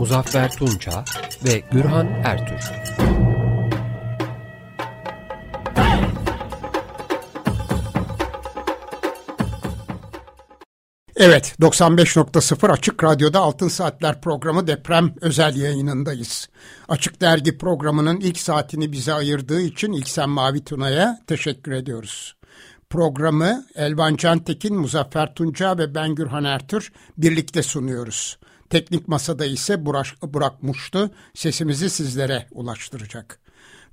Muzaffer Tunça ve Gürhan Ertür. Evet, 95.0 Açık Radyo'da Altın Saatler programı deprem özel yayınındayız. Açık Dergi programının ilk saatini bize ayırdığı için İlksen Mavi Tuna'ya teşekkür ediyoruz. Programı Elvan Cantekin, Muzaffer Tunca ve ben Gürhan Ertür birlikte sunuyoruz. Teknik masada ise Burak, Burak sesimizi sizlere ulaştıracak.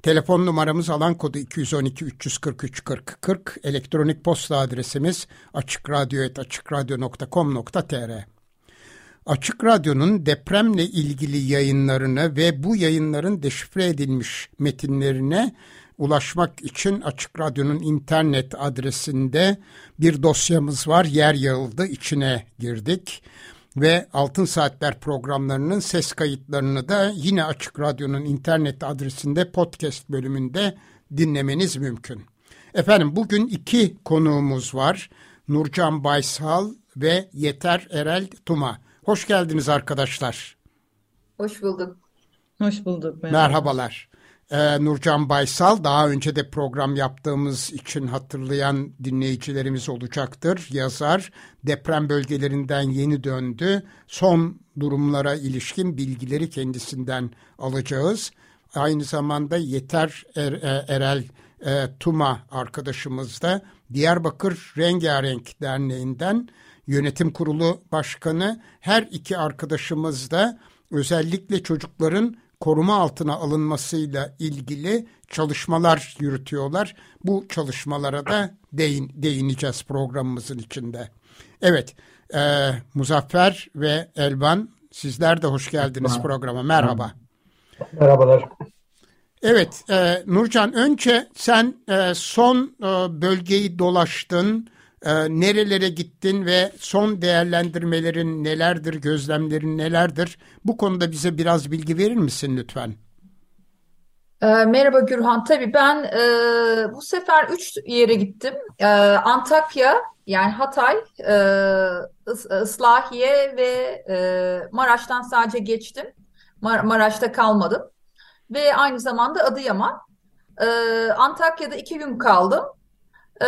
Telefon numaramız alan kodu 212 343 40 40. Elektronik posta adresimiz açıkradyo.com.tr Açık Radyo'nun depremle ilgili yayınlarını ve bu yayınların deşifre edilmiş metinlerine ulaşmak için Açık Radyo'nun internet adresinde bir dosyamız var. Yer yağıldı, içine girdik ve Altın Saatler programlarının ses kayıtlarını da yine Açık Radyo'nun internet adresinde podcast bölümünde dinlemeniz mümkün. Efendim bugün iki konuğumuz var. Nurcan Baysal ve Yeter Erel Tuma. Hoş geldiniz arkadaşlar. Hoş bulduk. Hoş bulduk. Merhaba. Merhabalar. Ee, Nurcan Baysal daha önce de program yaptığımız için hatırlayan dinleyicilerimiz olacaktır. Yazar deprem bölgelerinden yeni döndü. Son durumlara ilişkin bilgileri kendisinden alacağız. Aynı zamanda Yeter er, e, Erel e, Tuma arkadaşımız da Diyarbakır Rengarenk Derneği'nden yönetim kurulu başkanı. Her iki arkadaşımız da özellikle çocukların koruma altına alınmasıyla ilgili çalışmalar yürütüyorlar. Bu çalışmalara da değin, değineceğiz programımızın içinde. Evet, e, Muzaffer ve Elvan sizler de hoş geldiniz Merhaba. programa. Merhaba. Merhabalar. Evet, e, Nurcan önce sen e, son e, bölgeyi dolaştın. E, nerelere gittin ve son değerlendirmelerin nelerdir, gözlemlerin nelerdir? Bu konuda bize biraz bilgi verir misin lütfen? E, merhaba Gürhan. Tabii ben e, bu sefer üç yere gittim. E, Antakya, yani Hatay, e, Islahiye ve e, Maraş'tan sadece geçtim. Mar Maraş'ta kalmadım. Ve aynı zamanda Adıyaman. E, Antakya'da iki gün kaldım. Ee,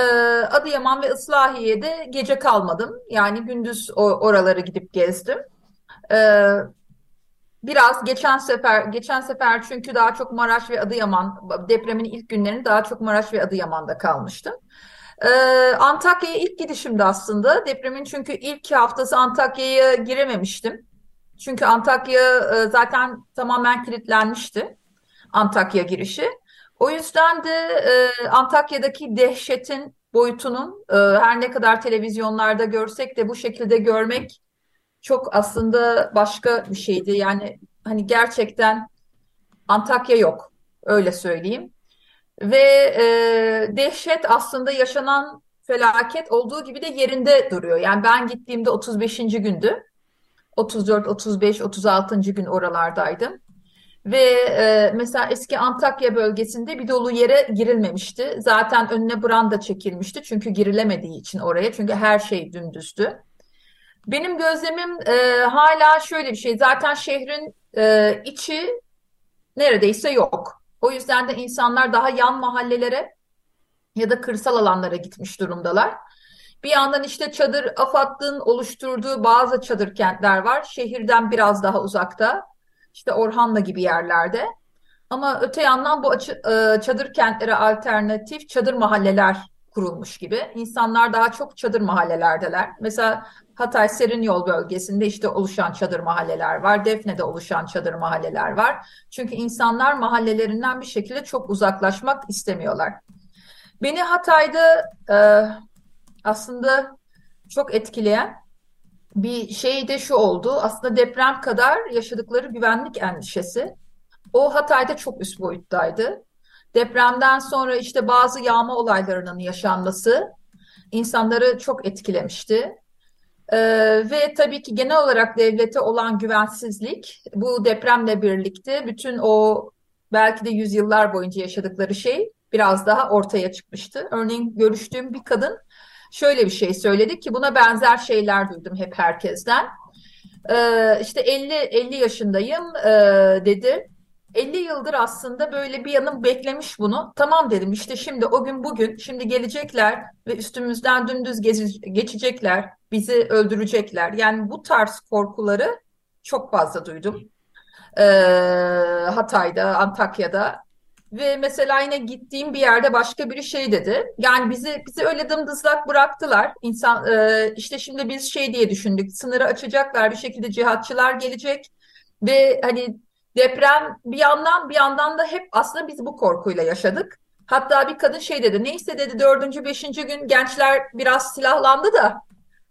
Adıyaman ve Islahiye'de gece kalmadım. Yani gündüz oraları gidip gezdim. Ee, biraz geçen sefer geçen sefer çünkü daha çok Maraş ve Adıyaman depremin ilk günlerinde daha çok Maraş ve Adıyaman'da kalmıştım. Ee, Antakya'ya ilk gidişimdi aslında. Depremin çünkü ilk haftası Antakya'ya girememiştim. Çünkü Antakya e, zaten tamamen kilitlenmişti. Antakya girişi. O yüzden de e, Antakya'daki dehşetin boyutunun e, her ne kadar televizyonlarda görsek de bu şekilde görmek çok aslında başka bir şeydi. Yani hani gerçekten Antakya yok öyle söyleyeyim. Ve e, dehşet aslında yaşanan felaket olduğu gibi de yerinde duruyor. Yani ben gittiğimde 35. gündü. 34, 35, 36. gün oralardaydım. Ve e, mesela eski Antakya bölgesinde bir dolu yere girilmemişti. Zaten önüne branda çekilmişti çünkü girilemediği için oraya. Çünkü her şey dümdüzdü. Benim gözlemim e, hala şöyle bir şey. Zaten şehrin e, içi neredeyse yok. O yüzden de insanlar daha yan mahallelere ya da kırsal alanlara gitmiş durumdalar. Bir yandan işte çadır AFAD'ın oluşturduğu bazı çadır kentler var. Şehirden biraz daha uzakta işte Orhanlı gibi yerlerde. Ama öte yandan bu e, çadır kentlere alternatif çadır mahalleler kurulmuş gibi. İnsanlar daha çok çadır mahallelerdeler. Mesela Hatay Serin Yol bölgesinde işte oluşan çadır mahalleler var. Defne'de oluşan çadır mahalleler var. Çünkü insanlar mahallelerinden bir şekilde çok uzaklaşmak istemiyorlar. Beni Hatay'da e, aslında çok etkileyen bir şey de şu oldu. Aslında deprem kadar yaşadıkları güvenlik endişesi. O Hatay'da çok üst boyuttaydı. Depremden sonra işte bazı yağma olaylarının yaşanması insanları çok etkilemişti. Ee, ve tabii ki genel olarak devlete olan güvensizlik bu depremle birlikte bütün o belki de yüzyıllar boyunca yaşadıkları şey biraz daha ortaya çıkmıştı. Örneğin görüştüğüm bir kadın şöyle bir şey söyledi ki buna benzer şeyler duydum hep herkesten. Ee, işte 50 50 yaşındayım e, dedi. 50 yıldır aslında böyle bir yanım beklemiş bunu. Tamam dedim işte şimdi o gün bugün şimdi gelecekler ve üstümüzden dümdüz geçecekler, bizi öldürecekler. Yani bu tarz korkuları çok fazla duydum. Ee, Hatay'da, Antakya'da ve mesela yine gittiğim bir yerde başka biri şey dedi. Yani bizi bizi öyle dımdızlak bıraktılar. İnsan e, işte şimdi biz şey diye düşündük. Sınırı açacaklar bir şekilde cihatçılar gelecek ve hani deprem bir yandan bir yandan da hep aslında biz bu korkuyla yaşadık. Hatta bir kadın şey dedi. Neyse dedi dördüncü, beşinci gün gençler biraz silahlandı da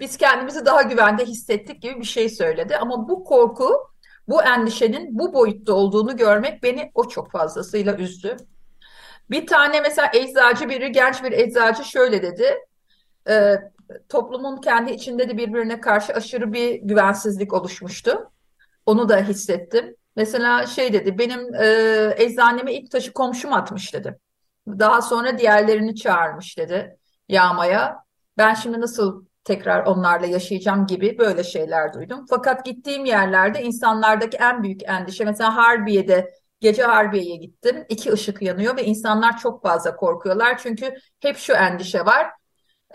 biz kendimizi daha güvende hissettik gibi bir şey söyledi. Ama bu korku bu endişenin bu boyutta olduğunu görmek beni o çok fazlasıyla üzdü. Bir tane mesela eczacı biri, genç bir eczacı şöyle dedi. E, toplumun kendi içinde de birbirine karşı aşırı bir güvensizlik oluşmuştu. Onu da hissettim. Mesela şey dedi, benim e, eczaneme ilk taşı komşum atmış dedi. Daha sonra diğerlerini çağırmış dedi yağmaya. Ben şimdi nasıl tekrar onlarla yaşayacağım gibi böyle şeyler duydum. Fakat gittiğim yerlerde insanlardaki en büyük endişe mesela Harbiye'de gece Harbiye'ye gittim. İki ışık yanıyor ve insanlar çok fazla korkuyorlar. Çünkü hep şu endişe var.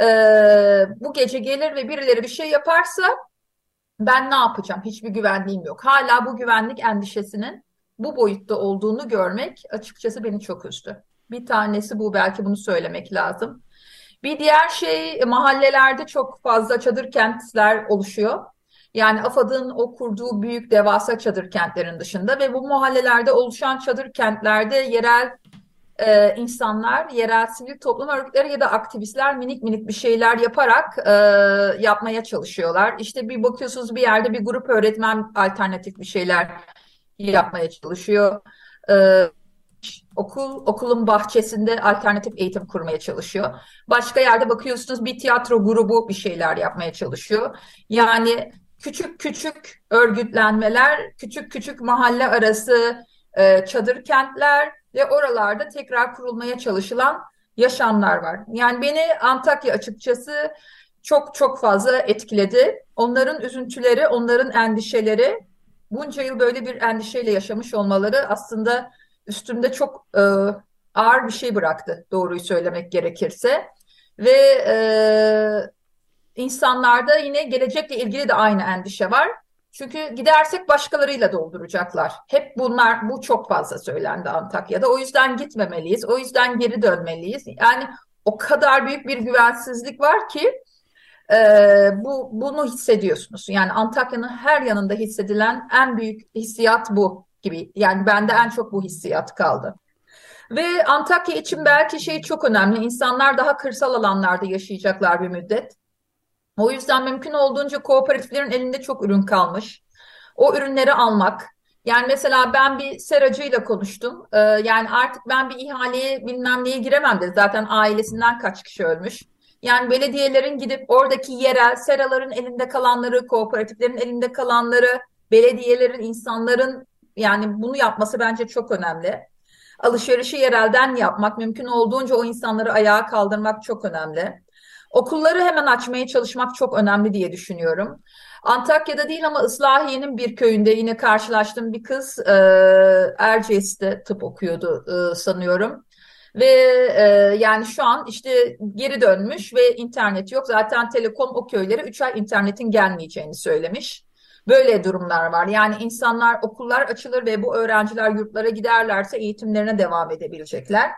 Ee, bu gece gelir ve birileri bir şey yaparsa ben ne yapacağım? Hiçbir güvenliğim yok. Hala bu güvenlik endişesinin bu boyutta olduğunu görmek açıkçası beni çok üzdü. Bir tanesi bu belki bunu söylemek lazım. Bir diğer şey mahallelerde çok fazla çadır kentler oluşuyor. Yani AFAD'ın o kurduğu büyük devasa çadır kentlerin dışında ve bu mahallelerde oluşan çadır kentlerde yerel e, insanlar, yerel sivil toplum örgütleri ya da aktivistler minik minik bir şeyler yaparak e, yapmaya çalışıyorlar. İşte bir bakıyorsunuz bir yerde bir grup öğretmen alternatif bir şeyler yapmaya çalışıyor. E, okul okulun bahçesinde alternatif eğitim kurmaya çalışıyor. Başka yerde bakıyorsunuz bir tiyatro grubu bir şeyler yapmaya çalışıyor. Yani küçük küçük örgütlenmeler, küçük küçük mahalle arası e, çadır kentler ve oralarda tekrar kurulmaya çalışılan yaşamlar var. Yani beni Antakya açıkçası çok çok fazla etkiledi. Onların üzüntüleri, onların endişeleri, bunca yıl böyle bir endişeyle yaşamış olmaları aslında üstümde çok e, ağır bir şey bıraktı doğruyu söylemek gerekirse. Ve e, insanlarda yine gelecekle ilgili de aynı endişe var. Çünkü gidersek başkalarıyla dolduracaklar. Hep bunlar, bu çok fazla söylendi Antakya'da. O yüzden gitmemeliyiz, o yüzden geri dönmeliyiz. Yani o kadar büyük bir güvensizlik var ki e, bu bunu hissediyorsunuz. Yani Antakya'nın her yanında hissedilen en büyük hissiyat bu gibi. Yani bende en çok bu hissiyat kaldı. Ve Antakya için belki şey çok önemli. İnsanlar daha kırsal alanlarda yaşayacaklar bir müddet. O yüzden mümkün olduğunca kooperatiflerin elinde çok ürün kalmış. O ürünleri almak. Yani mesela ben bir seracıyla konuştum. Ee, yani artık ben bir ihaleye bilmem neye giremem dedi. Zaten ailesinden kaç kişi ölmüş. Yani belediyelerin gidip oradaki yerel seraların elinde kalanları, kooperatiflerin elinde kalanları, belediyelerin, insanların yani bunu yapması bence çok önemli. Alışverişi yerelden yapmak, mümkün olduğunca o insanları ayağa kaldırmak çok önemli. Okulları hemen açmaya çalışmak çok önemli diye düşünüyorum. Antakya'da değil ama Islahiye'nin bir köyünde yine karşılaştığım bir kız e, Erciyes'te tıp okuyordu e, sanıyorum. Ve e, yani şu an işte geri dönmüş ve internet yok. Zaten Telekom o köylere 3 ay internetin gelmeyeceğini söylemiş. Böyle durumlar var. Yani insanlar okullar açılır ve bu öğrenciler yurtlara giderlerse eğitimlerine devam edebilecekler.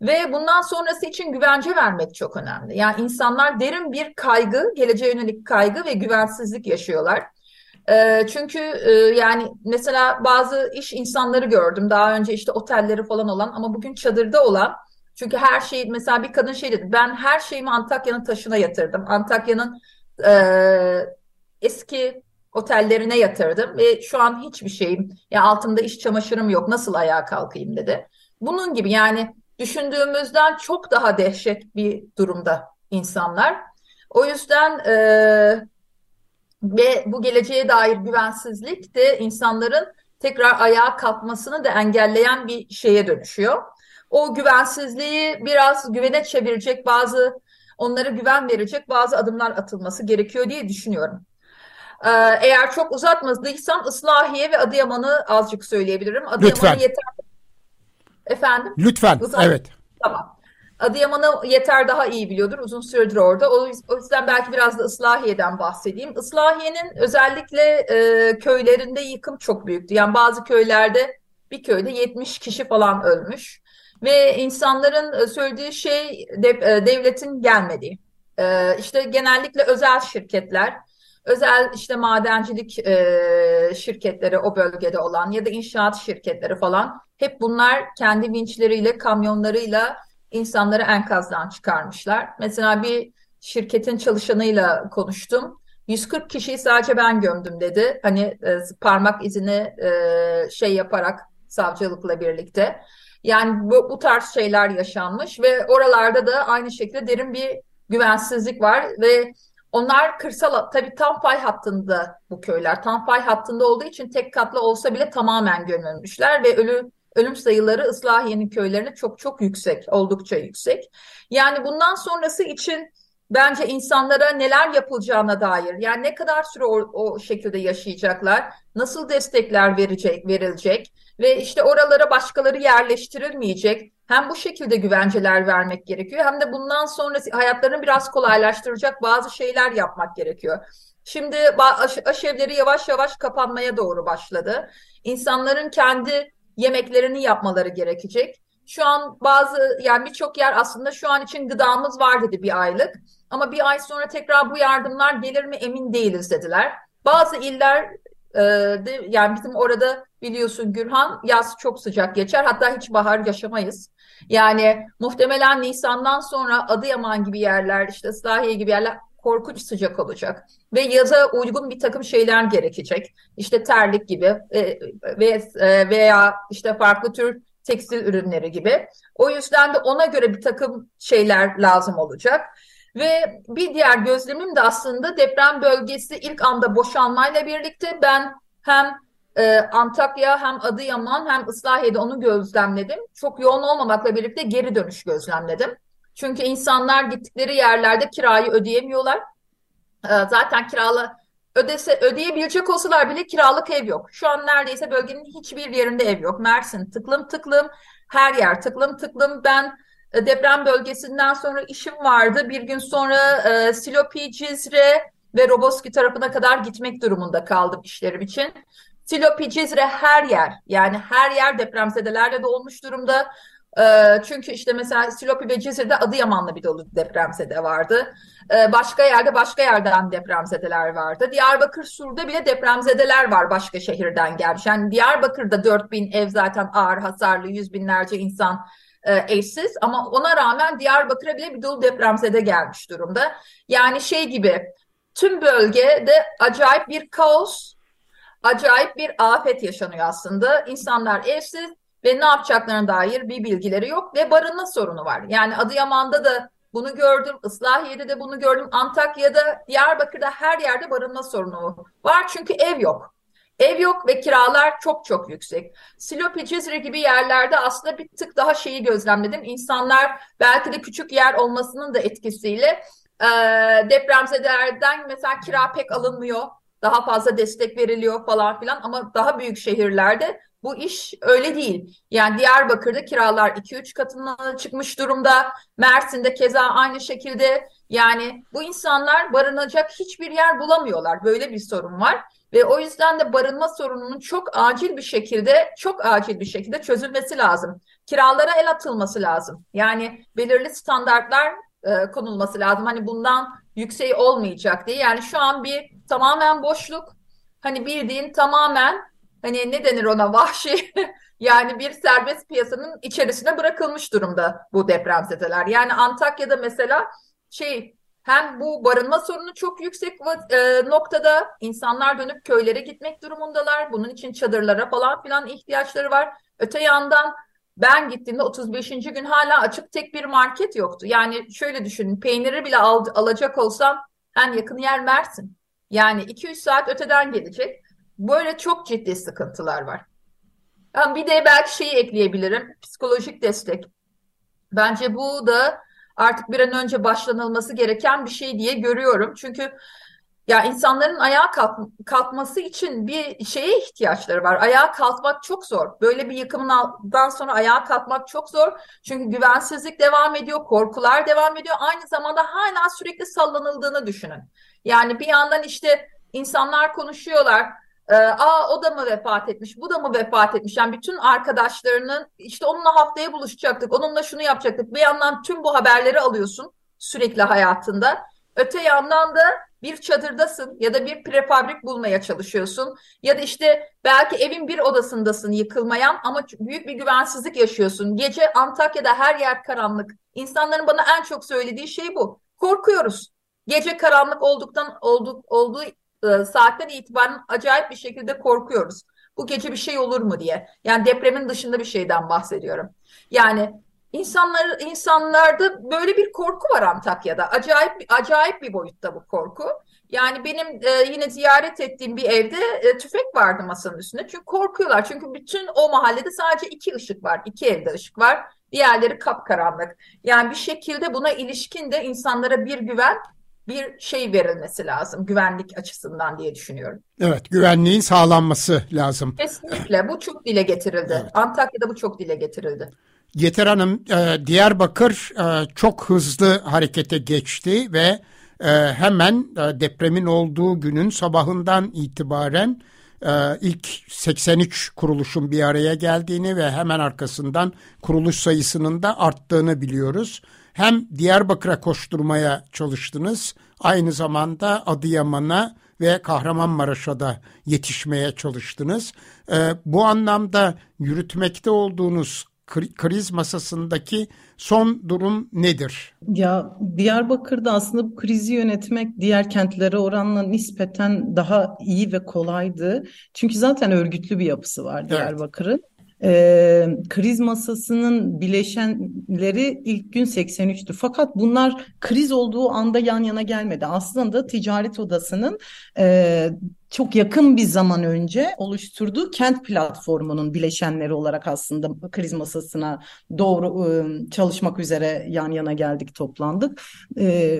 Ve bundan sonrası için güvence vermek çok önemli. Yani insanlar derin bir kaygı, geleceğe yönelik kaygı ve güvensizlik yaşıyorlar. E, çünkü e, yani mesela bazı iş insanları gördüm daha önce işte otelleri falan olan ama bugün çadırda olan çünkü her şey mesela bir kadın şey dedi ben her şeyimi Antakya'nın taşına yatırdım. Antakya'nın e, eski otellerine yatırdım ve şu an hiçbir şeyim ya altımda iş çamaşırım yok nasıl ayağa kalkayım dedi. Bunun gibi yani düşündüğümüzden çok daha dehşet bir durumda insanlar. O yüzden e, ve bu geleceğe dair güvensizlik de insanların tekrar ayağa kalkmasını da engelleyen bir şeye dönüşüyor. O güvensizliği biraz güvene çevirecek bazı onlara güven verecek bazı adımlar atılması gerekiyor diye düşünüyorum. Ee, eğer çok uzatmadıysam Islahiye ve Adıyaman'ı azıcık söyleyebilirim. Adıyaman'ı yeter. Efendim? Lütfen. Uzat- Evet. Tamam. Adıyaman'ı yeter daha iyi biliyordur. Uzun süredir orada. O yüz- o yüzden belki biraz da Islahiye'den bahsedeyim. Islahiye'nin özellikle e, köylerinde yıkım çok büyüktü. Yani bazı köylerde bir köyde 70 kişi falan ölmüş. Ve insanların e, söylediği şey e, devletin gelmediği. E, işte genellikle özel şirketler, özel işte madencilik e, şirketleri o bölgede olan ya da inşaat şirketleri falan hep bunlar kendi vinçleriyle, kamyonlarıyla insanları enkazdan çıkarmışlar. Mesela bir şirketin çalışanıyla konuştum. 140 kişiyi sadece ben gömdüm dedi. Hani e, parmak izini e, şey yaparak savcılıkla birlikte. Yani bu, bu tarz şeyler yaşanmış ve oralarda da aynı şekilde derin bir güvensizlik var ve onlar kırsal tabii tam fay hattında bu köyler. Tam fay hattında olduğu için tek katlı olsa bile tamamen gömülmüşler ve ölü ölüm sayıları Islahiye'nin köylerine çok çok yüksek, oldukça yüksek. Yani bundan sonrası için bence insanlara neler yapılacağına dair, yani ne kadar süre o, o şekilde yaşayacaklar, nasıl destekler verecek, verilecek ve işte oralara başkaları yerleştirilmeyecek. Hem bu şekilde güvenceler vermek gerekiyor hem de bundan sonra hayatlarını biraz kolaylaştıracak bazı şeyler yapmak gerekiyor. Şimdi aş- aşevleri yavaş yavaş kapanmaya doğru başladı. İnsanların kendi yemeklerini yapmaları gerekecek. Şu an bazı yani birçok yer aslında şu an için gıdamız var dedi bir aylık. Ama bir ay sonra tekrar bu yardımlar gelir mi emin değiliz dediler. Bazı iller e, de, yani bizim orada biliyorsun Gürhan yaz çok sıcak geçer hatta hiç bahar yaşamayız. Yani muhtemelen Nisan'dan sonra Adıyaman gibi yerler işte Islahiye gibi yerler korkunç sıcak olacak ve yaza uygun bir takım şeyler gerekecek. İşte terlik gibi e, ve e, veya işte farklı tür tekstil ürünleri gibi. O yüzden de ona göre bir takım şeyler lazım olacak. Ve bir diğer gözlemim de aslında deprem bölgesi ilk anda boşalmayla birlikte ben hem e, Antakya hem Adıyaman hem Islahiye'de onu gözlemledim. Çok yoğun olmamakla birlikte geri dönüş gözlemledim. Çünkü insanlar gittikleri yerlerde kirayı ödeyemiyorlar. E, zaten kiralı ödese ödeyebilecek olsalar bile kiralık ev yok. Şu an neredeyse bölgenin hiçbir yerinde ev yok. Mersin tıklım tıklım, her yer tıklım tıklım. Ben e, deprem bölgesinden sonra işim vardı. Bir gün sonra e, Silopi, Cizre ve Roboski tarafına kadar gitmek durumunda kaldım işlerim için. Silopi, Cizre her yer yani her yer depremzedelerle dolmuş durumda. E, çünkü işte mesela Silopi ve Cizre'de Adıyaman'la bir dolu depremzede vardı. E, başka yerde başka yerden depremzedeler vardı. Diyarbakır Sur'da bile depremzedeler var başka şehirden gelmiş. Yani Diyarbakır'da 4000 ev zaten ağır hasarlı, yüz binlerce insan e, evsiz ama ona rağmen Diyarbakır'a bile bir dolu depremzede gelmiş durumda. Yani şey gibi tüm bölgede acayip bir kaos, acayip bir afet yaşanıyor aslında. İnsanlar evsiz ve ne yapacaklarına dair bir bilgileri yok ve barınma sorunu var. Yani Adıyaman'da da bunu gördüm, Islahiye'de de bunu gördüm, Antakya'da, Diyarbakır'da her yerde barınma sorunu var çünkü ev yok. Ev yok ve kiralar çok çok yüksek. Silopi, Cizre gibi yerlerde aslında bir tık daha şeyi gözlemledim. İnsanlar belki de küçük yer olmasının da etkisiyle e, depremzedelerden mesela kira pek alınmıyor. Daha fazla destek veriliyor falan filan ama daha büyük şehirlerde bu iş öyle değil. Yani Diyarbakır'da kiralar 2-3 katına çıkmış durumda. Mersin'de keza aynı şekilde. Yani bu insanlar barınacak hiçbir yer bulamıyorlar. Böyle bir sorun var. Ve o yüzden de barınma sorununun çok acil bir şekilde, çok acil bir şekilde çözülmesi lazım. Kiralara el atılması lazım. Yani belirli standartlar e, konulması lazım. Hani bundan yüksek olmayacak diye. Yani şu an bir tamamen boşluk. Hani bildiğin tamamen hani ne denir ona vahşi yani bir serbest piyasanın içerisine bırakılmış durumda bu depremzedeler. Yani Antakya'da mesela şey Hem bu barınma sorunu çok yüksek e, noktada insanlar dönüp köylere gitmek durumundalar. Bunun için çadırlara falan filan ihtiyaçları var. Öte yandan ben gittiğimde 35. gün hala açık tek bir market yoktu. Yani şöyle düşünün peyniri bile al, alacak olsam en yakın yer Mersin. Yani 200 saat öteden gelecek. Böyle çok ciddi sıkıntılar var. Yani bir de belki şeyi ekleyebilirim. Psikolojik destek. Bence bu da artık bir an önce başlanılması gereken bir şey diye görüyorum. Çünkü ya insanların ayağa kalk, kalkması için bir şeye ihtiyaçları var. Ayağa kalkmak çok zor. Böyle bir yıkımdan sonra ayağa kalkmak çok zor. Çünkü güvensizlik devam ediyor, korkular devam ediyor. Aynı zamanda hala sürekli sallanıldığını düşünün. Yani bir yandan işte insanlar konuşuyorlar. Ee, Aa o da mı vefat etmiş, bu da mı vefat etmiş? Yani bütün arkadaşlarının işte onunla haftaya buluşacaktık, onunla şunu yapacaktık. Bir yandan tüm bu haberleri alıyorsun sürekli hayatında. Öte yandan da bir çadırdasın ya da bir prefabrik bulmaya çalışıyorsun. Ya da işte belki evin bir odasındasın yıkılmayan ama büyük bir güvensizlik yaşıyorsun. Gece Antakya'da her yer karanlık. İnsanların bana en çok söylediği şey bu. Korkuyoruz. Gece karanlık olduktan olduğu, olduğu e, saatten itibaren acayip bir şekilde korkuyoruz. Bu gece bir şey olur mu diye. Yani depremin dışında bir şeyden bahsediyorum. Yani insanlar insanlarda böyle bir korku var Antakya'da. Acayip acayip bir boyutta bu korku. Yani benim e, yine ziyaret ettiğim bir evde e, tüfek vardı masanın üstünde. Çünkü korkuyorlar. Çünkü bütün o mahallede sadece iki ışık var. iki evde ışık var. Diğerleri kapkaranlık. Yani bir şekilde buna ilişkin de insanlara bir güven bir şey verilmesi lazım güvenlik açısından diye düşünüyorum. Evet güvenliğin sağlanması lazım. Kesinlikle bu çok dile getirildi. Evet. Antakya'da bu çok dile getirildi. Yeter Hanım e, Diyarbakır e, çok hızlı harekete geçti ve e, hemen depremin olduğu günün sabahından itibaren ilk 83 kuruluşun bir araya geldiğini ve hemen arkasından kuruluş sayısının da arttığını biliyoruz hem Diyarbakır'a koşturmaya çalıştınız, aynı zamanda Adıyaman'a ve Kahramanmaraş'a da yetişmeye çalıştınız. Bu anlamda yürütmekte olduğunuz kriz masasındaki son durum nedir? Ya Diyarbakır'da aslında bu krizi yönetmek diğer kentlere oranla nispeten daha iyi ve kolaydı. Çünkü zaten örgütlü bir yapısı var Diyarbakır'ın. Evet e, kriz masasının bileşenleri ilk gün 83'tü. Fakat bunlar kriz olduğu anda yan yana gelmedi. Aslında ticaret odasının e, çok yakın bir zaman önce oluşturduğu kent platformunun bileşenleri olarak aslında kriz masasına doğru ıı, çalışmak üzere yan yana geldik, toplandık.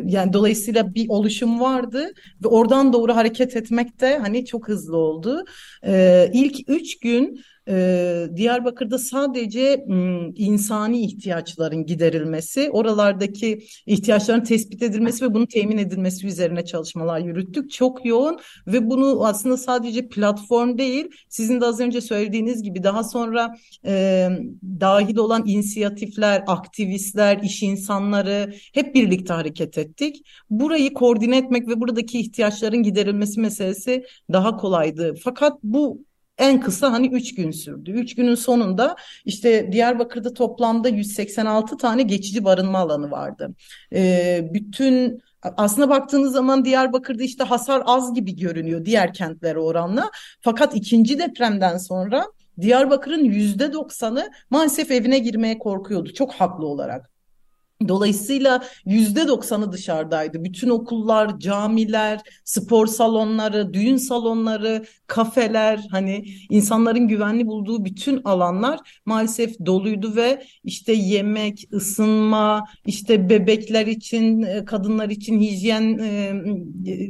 Yani dolayısıyla bir oluşum vardı ve oradan doğru hareket etmek de hani çok hızlı oldu. İlk üç gün e, Diyarbakır'da sadece insani ihtiyaçların giderilmesi, oralardaki ihtiyaçların tespit edilmesi ve bunun temin edilmesi üzerine çalışmalar yürüttük. Çok yoğun ve bunu aslında sadece platform değil, sizin de az önce söylediğiniz gibi daha sonra e, dahil olan inisiyatifler, aktivistler, iş insanları hep birlikte hareket ettik. Burayı koordine etmek ve buradaki ihtiyaçların giderilmesi meselesi daha kolaydı. Fakat bu en kısa hani 3 gün sürdü. 3 günün sonunda işte Diyarbakır'da toplamda 186 tane geçici barınma alanı vardı. Ee, bütün aslında baktığınız zaman Diyarbakır'da işte hasar az gibi görünüyor diğer kentlere oranla. Fakat ikinci depremden sonra Diyarbakır'ın yüzde doksanı maalesef evine girmeye korkuyordu. Çok haklı olarak. Dolayısıyla yüzde doksanı dışarıdaydı. Bütün okullar, camiler, spor salonları, düğün salonları, kafeler, hani insanların güvenli bulduğu bütün alanlar maalesef doluydu ve işte yemek, ısınma, işte bebekler için, e, kadınlar için hijyen e,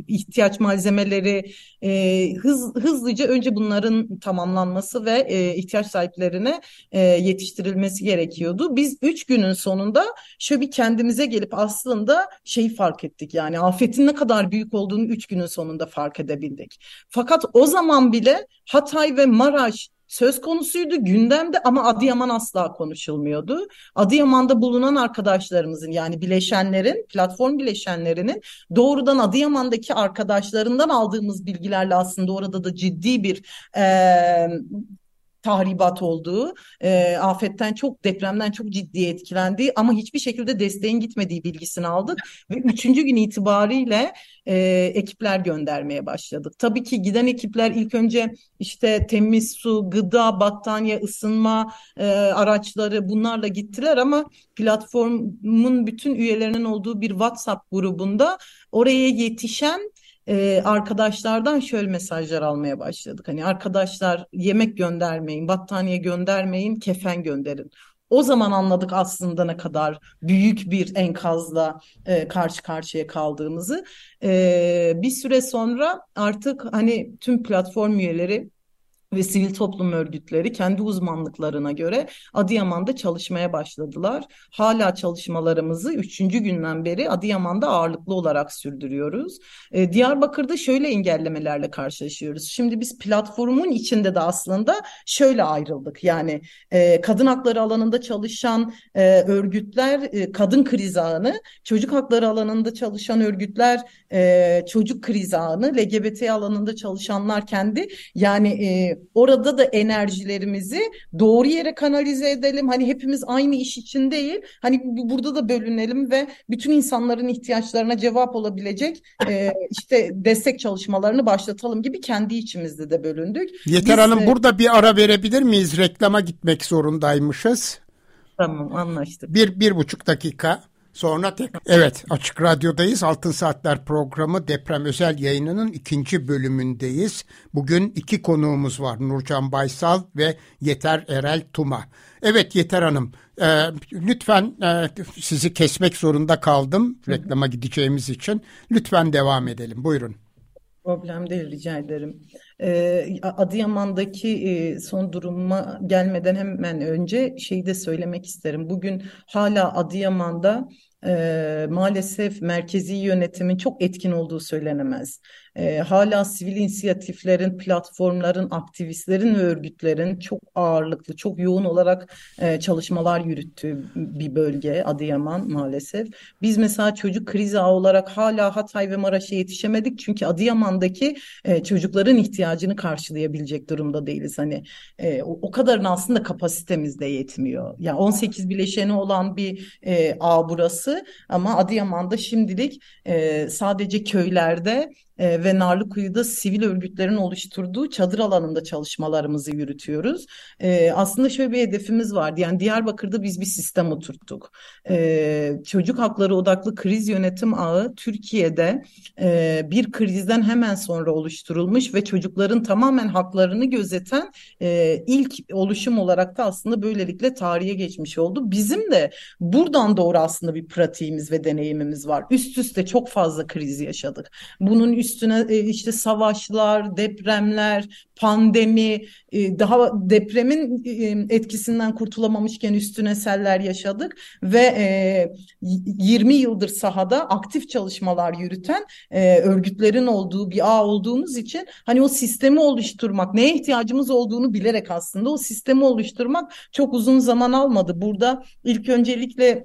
ihtiyaç malzemeleri e, hız, hızlıca önce bunların tamamlanması ve ihtiyaç sahiplerine yetiştirilmesi gerekiyordu. Biz üç günün sonunda şöyle bir kendimize gelip aslında şeyi fark ettik. Yani afetin ne kadar büyük olduğunu üç günün sonunda fark edebildik. Fakat o zaman bile Hatay ve Maraş söz konusuydu gündemde ama Adıyaman asla konuşulmuyordu. Adıyaman'da bulunan arkadaşlarımızın yani bileşenlerin, platform bileşenlerinin doğrudan Adıyaman'daki arkadaşlarından aldığımız bilgilerle aslında orada da ciddi bir e, tahribat olduğu, e, afetten çok, depremden çok ciddi etkilendiği ama hiçbir şekilde desteğin gitmediği bilgisini aldık ve üçüncü gün itibariyle e, ekipler göndermeye başladık. Tabii ki giden ekipler ilk önce işte temiz su, gıda, battaniye, ısınma e, araçları bunlarla gittiler ama platformun bütün üyelerinin olduğu bir WhatsApp grubunda oraya yetişen e, arkadaşlardan şöyle mesajlar almaya başladık. Hani arkadaşlar yemek göndermeyin, battaniye göndermeyin, kefen gönderin. O zaman anladık aslında ne kadar büyük bir enkazla e, karşı karşıya kaldığımızı. E, bir süre sonra artık hani tüm platform üyeleri ve sivil toplum örgütleri kendi uzmanlıklarına göre Adıyaman'da çalışmaya başladılar. Hala çalışmalarımızı üçüncü günden beri Adıyaman'da ağırlıklı olarak sürdürüyoruz. Ee, Diyarbakır'da şöyle engellemelerle karşılaşıyoruz. Şimdi biz platformun içinde de aslında şöyle ayrıldık. Yani e, kadın hakları alanında çalışan e, örgütler e, kadın kriz ağını, çocuk hakları alanında çalışan örgütler e, çocuk kriz ağını, LGBT alanında çalışanlar kendi yani e, orada da enerjilerimizi doğru yere kanalize edelim. Hani hepimiz aynı iş için değil. Hani burada da bölünelim ve bütün insanların ihtiyaçlarına cevap olabilecek e, işte destek çalışmalarını başlatalım gibi kendi içimizde de bölündük. Yeter Biz, Hanım burada bir ara verebilir miyiz? Reklama gitmek zorundaymışız. Tamam anlaştık. Bir, bir buçuk dakika. Sonra tek evet Açık Radyo'dayız. Altın Saatler programı deprem özel yayınının ikinci bölümündeyiz. Bugün iki konuğumuz var. Nurcan Baysal ve Yeter Erel Tuma. Evet Yeter Hanım e, lütfen e, sizi kesmek zorunda kaldım reklama gideceğimiz için. Lütfen devam edelim. Buyurun. Problem değil rica ederim. Ee, Adıyaman'daki e, son duruma gelmeden hemen önce şeyi de söylemek isterim. Bugün hala Adıyaman'da e, maalesef merkezi yönetimin çok etkin olduğu söylenemez e, hala sivil inisiyatiflerin, platformların, aktivistlerin ve örgütlerin çok ağırlıklı, çok yoğun olarak e, çalışmalar yürüttüğü bir bölge Adıyaman maalesef. Biz mesela çocuk krizi ağı olarak hala Hatay ve Maraş'a yetişemedik çünkü Adıyaman'daki e, çocukların ihtiyacını karşılayabilecek durumda değiliz. Hani e, o, o kadarın aslında kapasitemiz de yetmiyor. Yani 18 bileşeni olan bir e, ağ burası ama Adıyaman'da şimdilik e, sadece köylerde e, ve Narlıkuyu'da sivil örgütlerin oluşturduğu çadır alanında çalışmalarımızı yürütüyoruz. E, aslında şöyle bir hedefimiz vardı. Yani Diyarbakır'da biz bir sistem oturttuk. E, çocuk hakları odaklı kriz yönetim ağı Türkiye'de e, bir krizden hemen sonra oluşturulmuş ve çocukların tamamen haklarını gözeten e, ilk oluşum olarak da aslında böylelikle tarihe geçmiş oldu. Bizim de buradan doğru aslında bir pratiğimiz ve deneyimimiz var. Üst üste çok fazla kriz yaşadık. Bunun üst üstüne e, işte savaşlar, depremler, pandemi, e, daha depremin e, etkisinden kurtulamamışken üstüne seller yaşadık ve 20 yıldır sahada aktif çalışmalar yürüten örgütlerin olduğu bir ağ olduğumuz için hani o sistemi oluşturmak, neye ihtiyacımız olduğunu bilerek aslında o sistemi oluşturmak çok uzun zaman almadı. Burada ilk öncelikle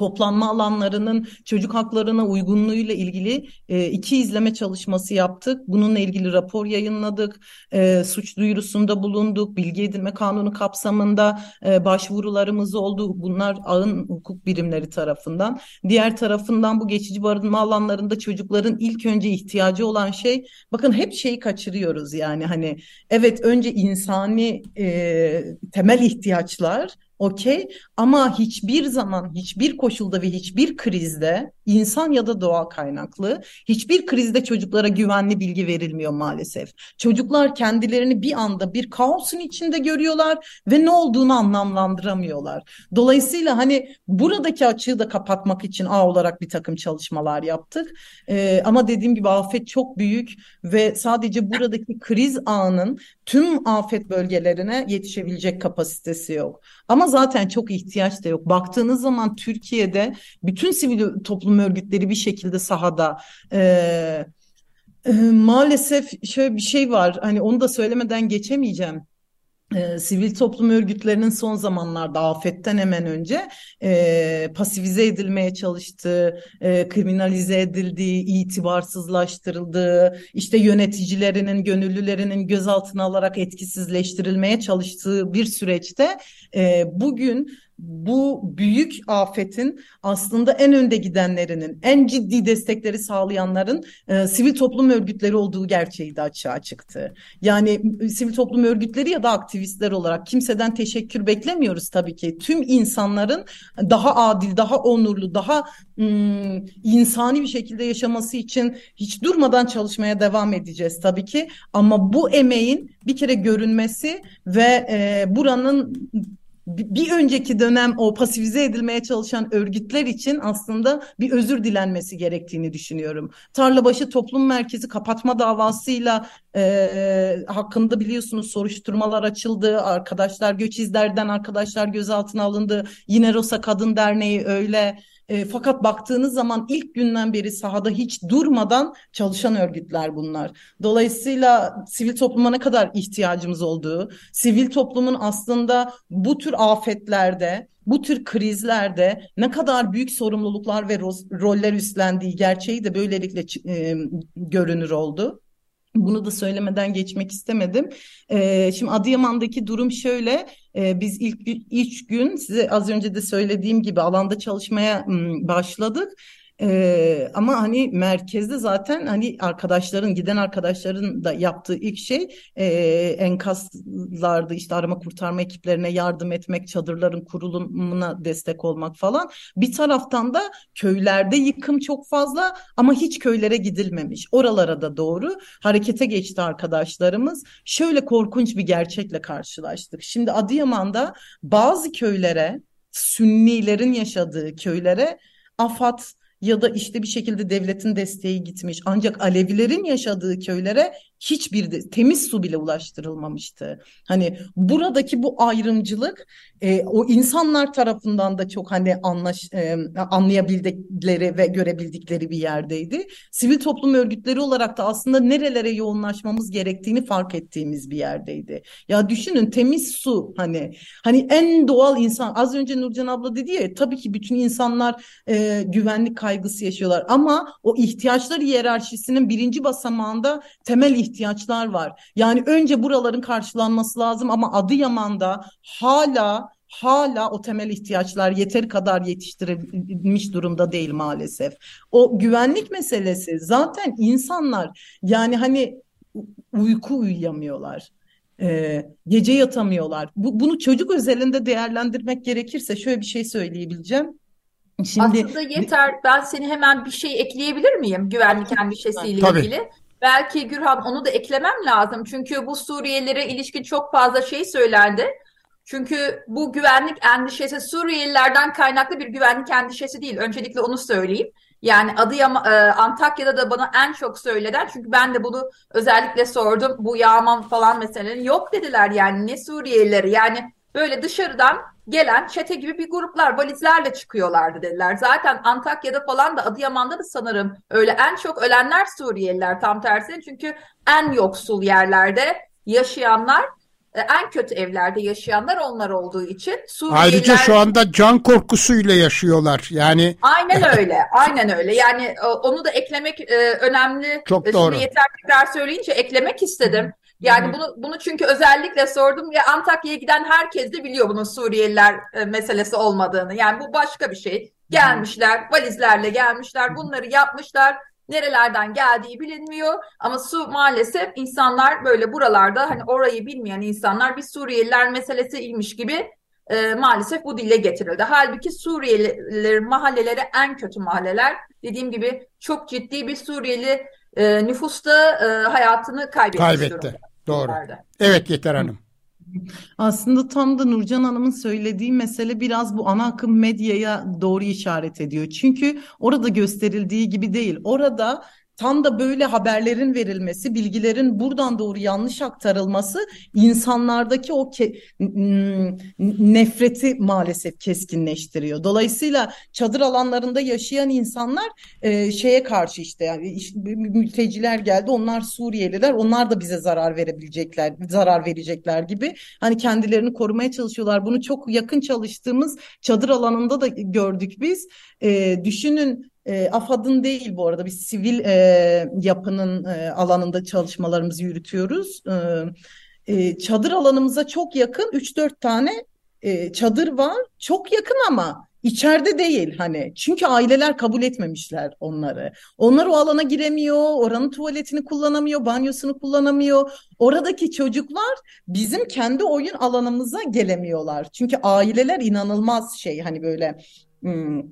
toplanma alanlarının çocuk haklarına uygunluğuyla ilgili e, iki izleme çalışması yaptık. Bununla ilgili rapor yayınladık. E, suç duyurusunda bulunduk. Bilgi edinme kanunu kapsamında e, başvurularımız oldu. Bunlar ağın hukuk birimleri tarafından. Diğer tarafından bu geçici barınma alanlarında çocukların ilk önce ihtiyacı olan şey bakın hep şeyi kaçırıyoruz yani hani evet önce insani e, temel ihtiyaçlar okey. Ama hiçbir zaman hiçbir koşulda ve hiçbir krizde insan ya da doğa kaynaklı hiçbir krizde çocuklara güvenli bilgi verilmiyor maalesef. Çocuklar kendilerini bir anda bir kaosun içinde görüyorlar ve ne olduğunu anlamlandıramıyorlar. Dolayısıyla hani buradaki açığı da kapatmak için A olarak bir takım çalışmalar yaptık. Ee, ama dediğim gibi afet çok büyük ve sadece buradaki kriz anın tüm afet bölgelerine yetişebilecek kapasitesi yok. Ama zaten çok ihtiyaç da yok. Baktığınız zaman Türkiye'de bütün sivil toplum örgütleri bir şekilde sahada. Ee, e, maalesef şöyle bir şey var. Hani onu da söylemeden geçemeyeceğim. e, sivil toplum örgütlerinin son zamanlarda afetten hemen önce e, pasifize edilmeye çalıştığı, e, kriminalize edildiği, itibarsızlaştırıldığı, işte yöneticilerinin, gönüllülerinin gözaltına alarak etkisizleştirilmeye çalıştığı bir süreçte e, bugün bu büyük afetin aslında en önde gidenlerinin, en ciddi destekleri sağlayanların e, sivil toplum örgütleri olduğu gerçeği de açığa çıktı. Yani sivil toplum örgütleri ya da aktivistler olarak kimseden teşekkür beklemiyoruz tabii ki. Tüm insanların daha adil, daha onurlu, daha ım, insani bir şekilde yaşaması için hiç durmadan çalışmaya devam edeceğiz tabii ki. Ama bu emeğin bir kere görünmesi ve e, buranın bir önceki dönem o pasifize edilmeye çalışan örgütler için aslında bir özür dilenmesi gerektiğini düşünüyorum. Tarlabaşı Toplum Merkezi kapatma davasıyla e, hakkında biliyorsunuz soruşturmalar açıldı. Arkadaşlar göç izlerden arkadaşlar gözaltına alındı. Yine Rosa Kadın Derneği öyle. E, fakat baktığınız zaman ilk günden beri sahada hiç durmadan çalışan örgütler bunlar. Dolayısıyla sivil topluma ne kadar ihtiyacımız olduğu, sivil toplumun aslında bu tür afetlerde, bu tür krizlerde ne kadar büyük sorumluluklar ve roller üstlendiği gerçeği de böylelikle e, görünür oldu. Bunu da söylemeden geçmek istemedim. Ee, şimdi Adıyaman'daki durum şöyle. E, biz ilk üç gün size az önce de söylediğim gibi alanda çalışmaya başladık. Ee, ama hani merkezde zaten hani arkadaşların giden arkadaşların da yaptığı ilk şey e, enkazlarda işte arama kurtarma ekiplerine yardım etmek, çadırların kurulumuna destek olmak falan. Bir taraftan da köylerde yıkım çok fazla ama hiç köylere gidilmemiş. Oralara da doğru harekete geçti arkadaşlarımız. Şöyle korkunç bir gerçekle karşılaştık. Şimdi Adıyaman'da bazı köylere Sünnilerin yaşadığı köylere AFAD ya da işte bir şekilde devletin desteği gitmiş. Ancak Alevilerin yaşadığı köylere hiçbir de, temiz su bile ulaştırılmamıştı. Hani buradaki bu ayrımcılık e, o insanlar tarafından da çok hani anlaş, e, anlayabildikleri ve görebildikleri bir yerdeydi. Sivil toplum örgütleri olarak da aslında nerelere yoğunlaşmamız gerektiğini fark ettiğimiz bir yerdeydi. Ya düşünün temiz su hani hani en doğal insan az önce Nurcan abla dedi ya tabii ki bütün insanlar e, güvenlik kaygısı yaşıyorlar ama o ihtiyaçlar hiyerarşisinin birinci basamağında temel ihtiyaçlar ihtiyaçlar var. Yani önce buraların karşılanması lazım ama Adıyaman'da hala hala o temel ihtiyaçlar yeteri kadar yetiştirilmiş durumda değil maalesef. O güvenlik meselesi zaten insanlar yani hani uyku uyuyamıyorlar. Ee, gece yatamıyorlar. Bu, bunu çocuk özelinde değerlendirmek gerekirse şöyle bir şey söyleyebileceğim. Şimdi Aslında yeter. Ben seni hemen bir şey ekleyebilir miyim güvenlik endişesiyle Tabii. ilgili? Belki Gürhan onu da eklemem lazım. Çünkü bu Suriyelilere ilişkin çok fazla şey söylendi. Çünkü bu güvenlik endişesi Suriyelilerden kaynaklı bir güvenlik endişesi değil. Öncelikle onu söyleyeyim. Yani Adıyaman, e, Antakya'da da bana en çok söyleden çünkü ben de bunu özellikle sordum. Bu yağma falan meseleleri yok dediler yani ne Suriyelileri yani böyle dışarıdan gelen çete gibi bir gruplar valizlerle çıkıyorlardı dediler. Zaten Antakya'da falan da Adıyaman'da da sanırım öyle en çok ölenler Suriyeliler tam tersine. Çünkü en yoksul yerlerde yaşayanlar e, en kötü evlerde yaşayanlar onlar olduğu için Suriyeliler... Ayrıca şu anda can korkusuyla yaşıyorlar. Yani Aynen öyle. Aynen öyle. Yani e, onu da eklemek e, önemli. Çok doğru. Şimdi yeter tekrar söyleyince eklemek istedim. Yani Hı-hı. bunu bunu çünkü özellikle sordum ya Antakya'ya giden herkes de biliyor bunun Suriyeliler e, meselesi olmadığını. Yani bu başka bir şey. Gelmişler, valizlerle gelmişler, bunları yapmışlar. Nerelerden geldiği bilinmiyor ama su maalesef insanlar böyle buralarda hani orayı bilmeyen insanlar bir Suriyeliler meselesiymiş gibi e, maalesef bu dille getirildi. Halbuki Suriyeliler mahalleleri en kötü mahalleler. Dediğim gibi çok ciddi bir Suriyeli e, nüfusta e, hayatını kaybetmiş Kaybetti. Durumda. Doğru. Evet Yeter Hanım. Aslında tam da Nurcan Hanım'ın söylediği mesele biraz bu ana akım medyaya doğru işaret ediyor. Çünkü orada gösterildiği gibi değil. Orada tam da böyle haberlerin verilmesi, bilgilerin buradan doğru yanlış aktarılması insanlardaki o ke nefreti maalesef keskinleştiriyor. Dolayısıyla çadır alanlarında yaşayan insanlar e, şeye karşı işte yani işte, mülteciler geldi, onlar Suriyeliler, onlar da bize zarar verebilecekler, zarar verecekler gibi. Hani kendilerini korumaya çalışıyorlar. Bunu çok yakın çalıştığımız çadır alanında da gördük biz. E, düşünün e, AFAD'ın değil bu arada biz sivil e, yapının e, alanında çalışmalarımızı yürütüyoruz. E, e, çadır alanımıza çok yakın 3-4 tane e, çadır var. Çok yakın ama içeride değil hani. Çünkü aileler kabul etmemişler onları. Onlar o alana giremiyor, oranın tuvaletini kullanamıyor, banyosunu kullanamıyor. Oradaki çocuklar bizim kendi oyun alanımıza gelemiyorlar. Çünkü aileler inanılmaz şey hani böyle hmm,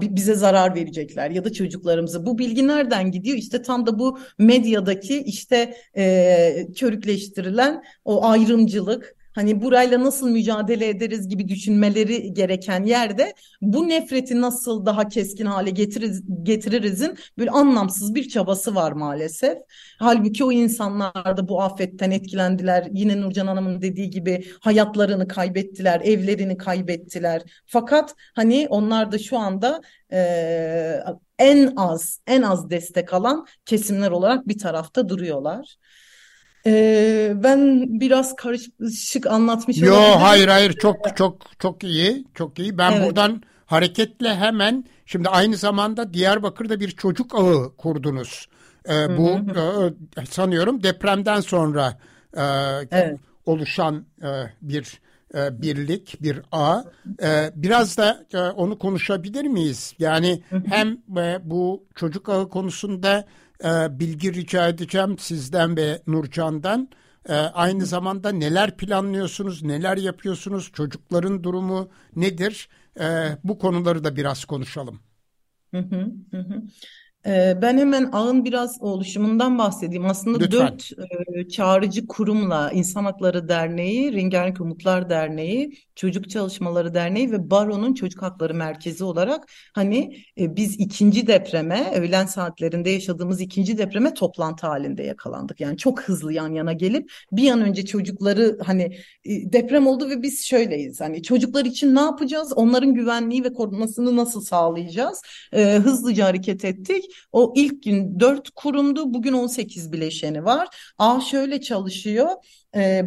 bize zarar verecekler ya da çocuklarımıza. Bu bilgi nereden gidiyor? İşte tam da bu medyadaki işte e, körükleştirilen o ayrımcılık, hani burayla nasıl mücadele ederiz gibi düşünmeleri gereken yerde bu nefreti nasıl daha keskin hale getiririz, getiririzin böyle anlamsız bir çabası var maalesef. Halbuki o insanlar da bu afetten etkilendiler. Yine Nurcan Hanım'ın dediği gibi hayatlarını kaybettiler, evlerini kaybettiler. Fakat hani onlar da şu anda e, en az en az destek alan kesimler olarak bir tarafta duruyorlar. Ee, ben biraz karışık anlatmış Yo olabilirim. hayır hayır çok çok çok iyi çok iyi. Ben evet. buradan hareketle hemen şimdi aynı zamanda Diyarbakır'da bir çocuk ağı kurdunuz. Ee, bu e, sanıyorum depremden sonra e, evet. oluşan e, bir e, birlik, bir ağ. E, biraz da e, onu konuşabilir miyiz? Yani hem e, bu çocuk ağı konusunda e, bilgi rica edeceğim sizden ve Nurcan'dan. E, aynı zamanda neler planlıyorsunuz, neler yapıyorsunuz, çocukların durumu nedir? E, bu konuları da biraz konuşalım. Hı hı hı. Ben hemen ağın biraz oluşumundan bahsedeyim. Aslında Lütfen. dört e, çağrıcı kurumla İnsan Hakları Derneği, Rengarenk Umutlar Derneği, Çocuk Çalışmaları Derneği ve Baro'nun Çocuk Hakları Merkezi olarak hani e, biz ikinci depreme, öğlen saatlerinde yaşadığımız ikinci depreme toplantı halinde yakalandık. Yani çok hızlı yan yana gelip bir an önce çocukları hani e, deprem oldu ve biz şöyleyiz. Hani çocuklar için ne yapacağız? Onların güvenliği ve korumasını nasıl sağlayacağız? hızlıca hareket ettik. O ilk gün 4 kurumdu, bugün 18 bileşeni var. A şöyle çalışıyor.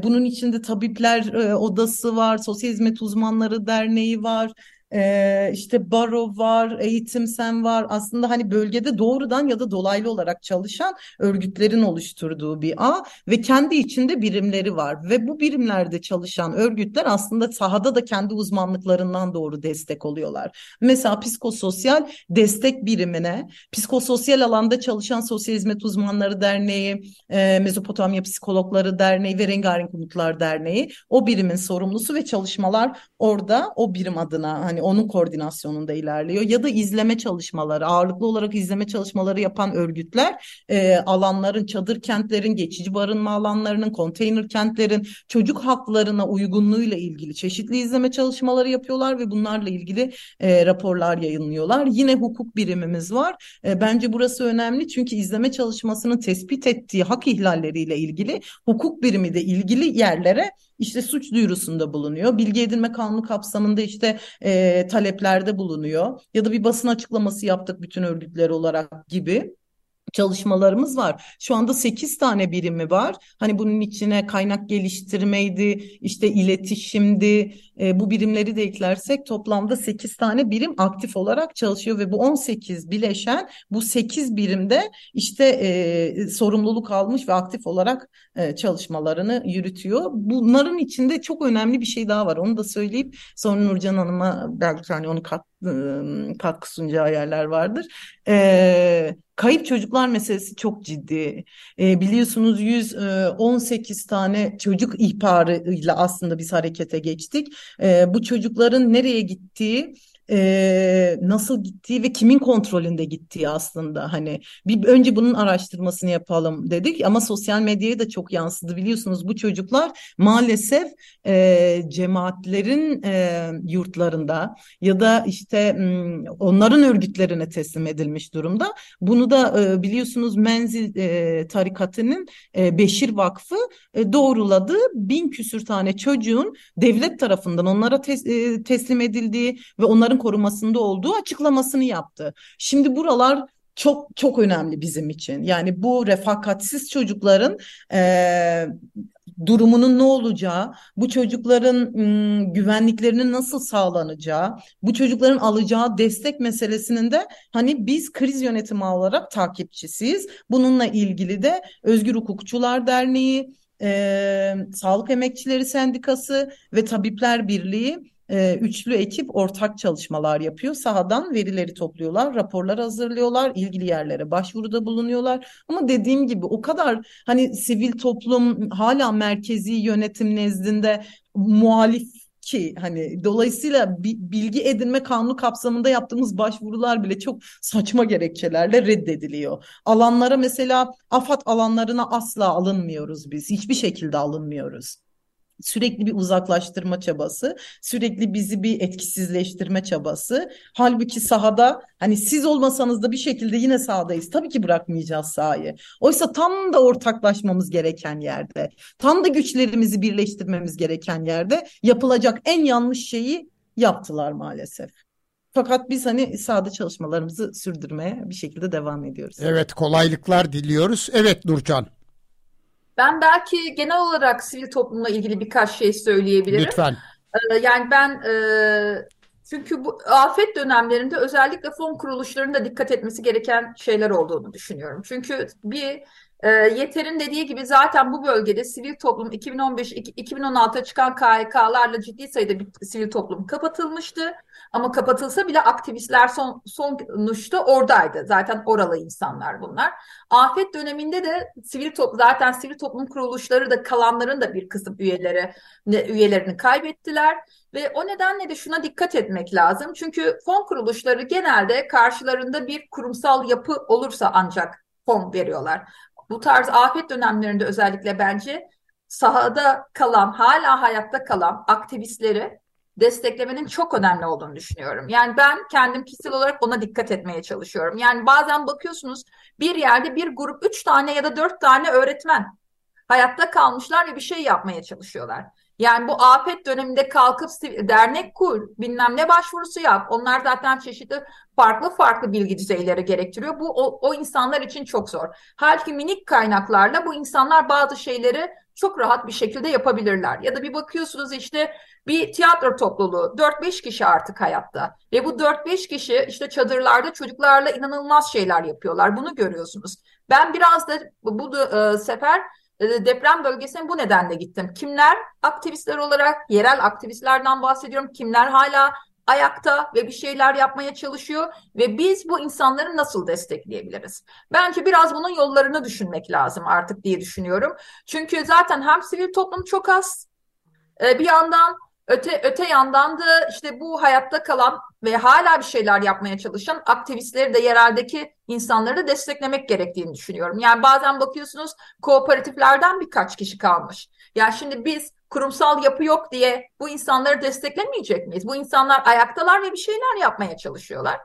Bunun içinde tabipler odası var, sosyal hizmet uzmanları derneği var, e, işte baro var, eğitim sen var. Aslında hani bölgede doğrudan ya da dolaylı olarak çalışan örgütlerin oluşturduğu bir ağ ve kendi içinde birimleri var. Ve bu birimlerde çalışan örgütler aslında sahada da kendi uzmanlıklarından doğru destek oluyorlar. Mesela psikososyal destek birimine, psikososyal alanda çalışan Sosyal Hizmet Uzmanları Derneği, e, Mezopotamya Psikologları Derneği ve Rengarenk Umutlar Derneği o birimin sorumlusu ve çalışmalar orada o birim adına hani onun koordinasyonunda ilerliyor ya da izleme çalışmaları ağırlıklı olarak izleme çalışmaları yapan örgütler e, alanların çadır kentlerin geçici barınma alanlarının konteyner kentlerin çocuk haklarına uygunluğuyla ilgili çeşitli izleme çalışmaları yapıyorlar ve bunlarla ilgili e, raporlar yayınlıyorlar. Yine hukuk birimimiz var. E, bence burası önemli çünkü izleme çalışmasının tespit ettiği hak ihlalleriyle ilgili hukuk birimi de ilgili yerlere işte suç duyurusunda bulunuyor. Bilgi edinme kanunu kapsamında işte e, taleplerde bulunuyor. Ya da bir basın açıklaması yaptık bütün örgütler olarak gibi çalışmalarımız var. Şu anda 8 tane birimi var. Hani bunun içine kaynak geliştirmeydi, işte iletişimdi, e, bu birimleri de eklersek toplamda 8 tane birim aktif olarak çalışıyor ve bu 18 bileşen bu 8 birimde işte e, sorumluluk almış ve aktif olarak e, çalışmalarını yürütüyor. Bunların içinde çok önemli bir şey daha var. Onu da söyleyip sonra Nurcan Hanım'a belki hani onu kat, katkı sunacağı yerler vardır. E, kayıp çocuklar meselesi çok ciddi. E, biliyorsunuz 118 tane çocuk ihbarıyla aslında biz harekete geçtik. E, bu çocukların nereye gittiği e, nasıl gittiği ve kimin kontrolünde gittiği aslında hani bir önce bunun araştırmasını yapalım dedik ama sosyal medyaya da çok yansıdı biliyorsunuz bu çocuklar maalesef e, cemaatlerin e, yurtlarında ya da işte onların örgütlerine teslim edilmiş durumda. Bunu da e, biliyorsunuz Menzil e, tarikatının e, Beşir Vakfı e, doğruladı. Bin küsür tane çocuğun devlet tarafından onlara tes, e, teslim edildiği ve onların korumasında olduğu açıklamasını yaptı. Şimdi buralar çok çok önemli bizim için. Yani bu refakatsiz çocukların e, durumunun ne olacağı, bu çocukların ım, güvenliklerinin nasıl sağlanacağı, bu çocukların alacağı destek meselesinin de hani biz kriz yönetimi olarak takipçisiyiz. Bununla ilgili de Özgür Hukukçular Derneği, e, Sağlık Emekçileri Sendikası ve Tabipler Birliği e, üçlü ekip ortak çalışmalar yapıyor. Sahadan verileri topluyorlar, raporlar hazırlıyorlar, ilgili yerlere başvuruda bulunuyorlar. Ama dediğim gibi o kadar hani sivil toplum hala merkezi yönetim nezdinde muhalif ki hani dolayısıyla bilgi edinme kanunu kapsamında yaptığımız başvurular bile çok saçma gerekçelerle reddediliyor. Alanlara mesela AFAD alanlarına asla alınmıyoruz biz. Hiçbir şekilde alınmıyoruz sürekli bir uzaklaştırma çabası, sürekli bizi bir etkisizleştirme çabası. Halbuki sahada hani siz olmasanız da bir şekilde yine sahadayız. Tabii ki bırakmayacağız sahayı. Oysa tam da ortaklaşmamız gereken yerde, tam da güçlerimizi birleştirmemiz gereken yerde yapılacak en yanlış şeyi yaptılar maalesef. Fakat biz hani sahada çalışmalarımızı sürdürmeye bir şekilde devam ediyoruz. Evet kolaylıklar diliyoruz. Evet Nurcan. Ben belki genel olarak sivil toplumla ilgili birkaç şey söyleyebilirim. Lütfen. Ee, yani ben e, çünkü bu afet dönemlerinde özellikle fon kuruluşlarının da dikkat etmesi gereken şeyler olduğunu düşünüyorum. Çünkü bir e, Yeter'in dediği gibi zaten bu bölgede sivil toplum 2015-2016'a çıkan KHK'larla ciddi sayıda bir sivil toplum kapatılmıştı. Ama kapatılsa bile aktivistler son, sonuçta oradaydı. Zaten oralı insanlar bunlar. Afet döneminde de sivil toplum zaten sivil toplum kuruluşları da kalanların da bir kısım üyeleri üyelerini kaybettiler ve o nedenle de şuna dikkat etmek lazım. Çünkü fon kuruluşları genelde karşılarında bir kurumsal yapı olursa ancak fon veriyorlar. Bu tarz afet dönemlerinde özellikle bence sahada kalan, hala hayatta kalan aktivistleri desteklemenin çok önemli olduğunu düşünüyorum. Yani ben kendim kişisel olarak ona dikkat etmeye çalışıyorum. Yani bazen bakıyorsunuz bir yerde bir grup üç tane ya da dört tane öğretmen hayatta kalmışlar ve bir şey yapmaya çalışıyorlar. Yani bu afet döneminde kalkıp dernek kur, bilmem ne başvurusu yap. Onlar zaten çeşitli farklı farklı bilgi düzeyleri gerektiriyor. Bu o, o insanlar için çok zor. Halbuki minik kaynaklarla bu insanlar bazı şeyleri çok rahat bir şekilde yapabilirler. Ya da bir bakıyorsunuz işte bir tiyatro topluluğu 4-5 kişi artık hayatta ve bu 4-5 kişi işte çadırlarda çocuklarla inanılmaz şeyler yapıyorlar. Bunu görüyorsunuz. Ben biraz da bu e, sefer deprem bölgesine bu nedenle gittim. Kimler aktivistler olarak yerel aktivistlerden bahsediyorum. Kimler hala ayakta ve bir şeyler yapmaya çalışıyor ve biz bu insanları nasıl destekleyebiliriz? Bence biraz bunun yollarını düşünmek lazım artık diye düşünüyorum. Çünkü zaten hem sivil toplum çok az e, bir yandan Öte, öte yandan da işte bu hayatta kalan ve hala bir şeyler yapmaya çalışan aktivistleri de yereldeki insanları da desteklemek gerektiğini düşünüyorum. Yani bazen bakıyorsunuz kooperatiflerden birkaç kişi kalmış. Yani şimdi biz kurumsal yapı yok diye bu insanları desteklemeyecek miyiz? Bu insanlar ayaktalar ve bir şeyler yapmaya çalışıyorlar.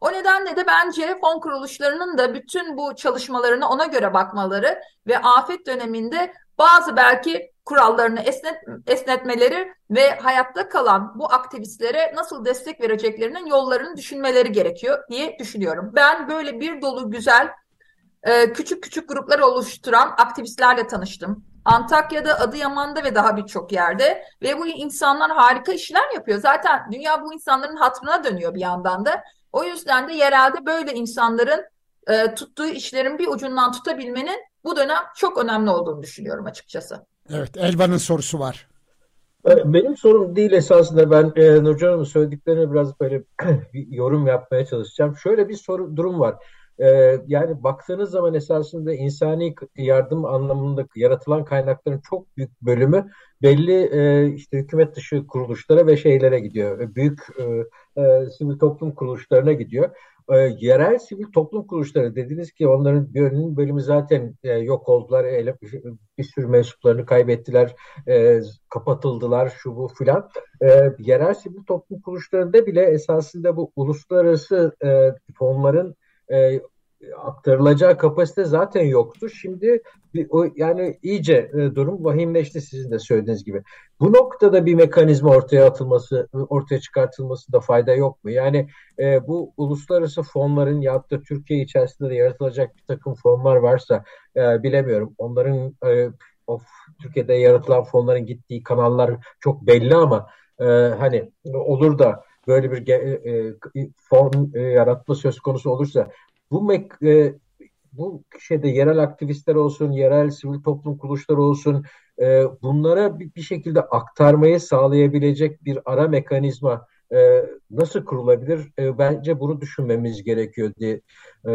O nedenle de bence fon kuruluşlarının da bütün bu çalışmalarını ona göre bakmaları ve afet döneminde bazı belki kurallarını esnet, esnetmeleri ve hayatta kalan bu aktivistlere nasıl destek vereceklerinin yollarını düşünmeleri gerekiyor diye düşünüyorum. Ben böyle bir dolu güzel e, küçük küçük gruplar oluşturan aktivistlerle tanıştım. Antakya'da, Adıyaman'da ve daha birçok yerde ve bu insanlar harika işler yapıyor. Zaten dünya bu insanların hatırına dönüyor bir yandan da. O yüzden de yerelde böyle insanların e, tuttuğu işlerin bir ucundan tutabilmenin bu dönem çok önemli olduğunu düşünüyorum açıkçası. Evet, Elvan'ın sorusu var. E, benim sorum değil esasında ben e, Nurcan Hanım'ın söylediklerine biraz böyle bir yorum yapmaya çalışacağım. Şöyle bir soru durum var. Ee, yani baktığınız zaman esasında insani yardım anlamında yaratılan kaynakların çok büyük bölümü belli e, işte hükümet dışı kuruluşlara ve şeylere gidiyor. Büyük e, e, sivil toplum kuruluşlarına gidiyor. E, yerel sivil toplum kuruluşları dediniz ki onların bir bölümü zaten e, yok oldular. E, bir sürü mensuplarını kaybettiler, e, kapatıldılar şu bu filan. E, yerel sivil toplum kuruluşlarında bile esasında bu uluslararası e, fonların e, aktarılacağı kapasite zaten yoktu. Şimdi yani iyice e, durum vahimleşti sizin de söylediğiniz gibi. Bu noktada bir mekanizma ortaya atılması, ortaya çıkartılması da fayda yok mu? Yani e, bu uluslararası fonların ya da Türkiye içerisinde de yaratılacak bir takım fonlar varsa e, bilemiyorum. Onların e, of, Türkiye'de yaratılan fonların gittiği kanallar çok belli ama e, hani olur da böyle bir e, e, fon e, yaratma söz konusu olursa bu e, bu şeyde yerel aktivistler olsun, yerel sivil toplum kuruluşları olsun e, bunlara bir, bir şekilde aktarmayı sağlayabilecek bir ara mekanizma e, nasıl kurulabilir? E, bence bunu düşünmemiz gerekiyor diye e,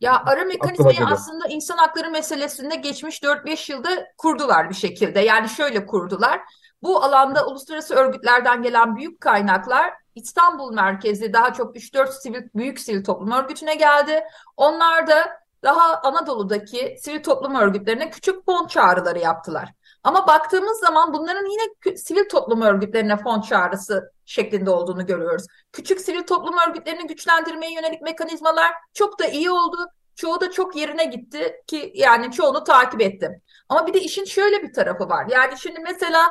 ya ara mekanizmayı aslında insan hakları meselesinde geçmiş 4-5 yılda kurdular bir şekilde. Yani şöyle kurdular. Bu alanda uluslararası örgütlerden gelen büyük kaynaklar İstanbul merkezli daha çok 3-4 sivil, büyük sivil toplum örgütüne geldi. Onlar da daha Anadolu'daki sivil toplum örgütlerine küçük fon çağrıları yaptılar. Ama baktığımız zaman bunların yine sivil toplum örgütlerine fon çağrısı şeklinde olduğunu görüyoruz. Küçük sivil toplum örgütlerini güçlendirmeye yönelik mekanizmalar çok da iyi oldu. Çoğu da çok yerine gitti ki yani çoğunu takip ettim. Ama bir de işin şöyle bir tarafı var. Yani şimdi mesela